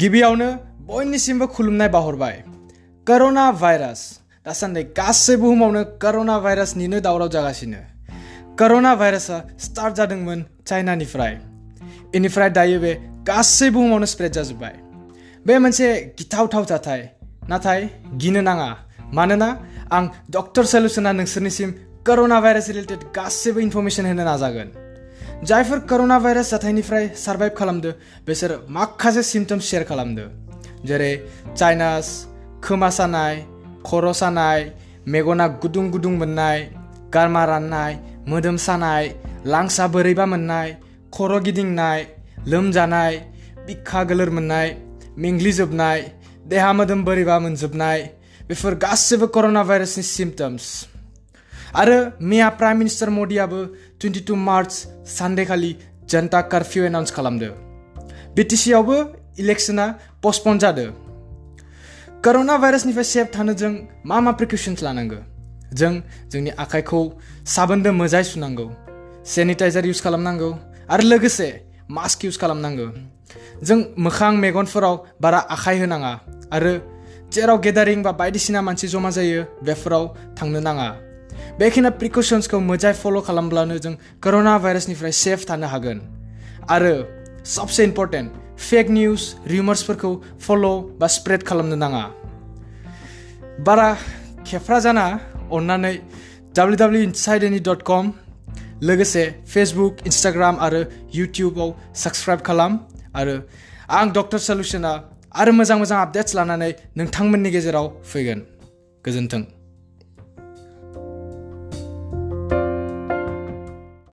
गिबियावनो बयनिसिमबो खुलुमनाय बाहरबाय कर'ना भाइरास। दासान्दि गासै बुहुमावनो कर'ना भाइरासनिनो दावराव जागासिनो। कर'ना भाइरासआ स्टार्ट जादोंमोन चाइनानिफ्राय। इनिफ्राय दायो बे गासै बुहुमावनो स्प्रेड जाजोब्बाय। बे मोनसे गिथावथाव जाथाय। नाथाय गिनो नाङा। मानोना आं डक्टर सल्युसना नोंसोरनिसिम कर'ना भाइरास रिलेटेड गासैबो इनफरमेशन होनो नाजागोन। जायफोर कर'ना भाइरास जाथायनिफ्राय सार्भाइभ खालामदो बिसोर माखासे सिम्पटम्स शेयार खालामदो जेरै चाइनास खोमा सानाय खर' सानाय मेगना गुदुं गुदुं मोननाय गारमा राननाय मोदोम सानाय लांसा बोरैबा मोननाय खर' गिदिंनाय लोमजानाय बिखा गोलोर मोननाय मेंग्लिजोबनाय देहा मोदोम बोरैबा मोनजोबनाय बेफोर गासैबो कर'ना भाइरासनि सिम्पटम्स आरो मैया प्राइम मिनिस्टार मदियाबो टुइन्टि टु मार्च सानडे खालि जनता कार्फिउ एनाउन्स खालामदो। बिटिसिआवबो इलेक्शना पस्टपन जादो। कर'ना भाइरासनिफ्राय सेफ़ थानो जों मा मा प्रिकसन्स लानांगौ? जों जोंनि आखाइखौ साबोनदो मोजाङै सुनांगौ सेनिटाइजार इउज खालामनांगौ, आरो लोगोसे मास्क इउज खालामनांगौ। जों मोखां मेगनफोराव बारा आखाइ होनाङा, आरो जेराव गेदारिं बा बायदिसिना मानसि जमा जायो, बेफोराव थांनो नाङा। बेखिनि प्रिकसन्सखौ मोजाङै फल' खालामब्लानो जों कर'ना भाइरासनिफ्राय सेफ़ थानो हागोन। आरो सबसे इम्पर्टेन्ट फेक निउस रिउमार्सफोरखौ फल' बा स्प्रेड खालामनो नाङा। बारा खेफ्रा जाना, अन्नानै W W inside dot com लोगोसे फेसबुक इन्सटाग्राम आरो इउटिउबाव साबस्क्राइब खालाम। आरो आं डक्टर सल्युसना आरो मोजां मोजां आपडेट्स लानानै नोंथांमोननि गेजेराव फैगोन। गोजोन्थों।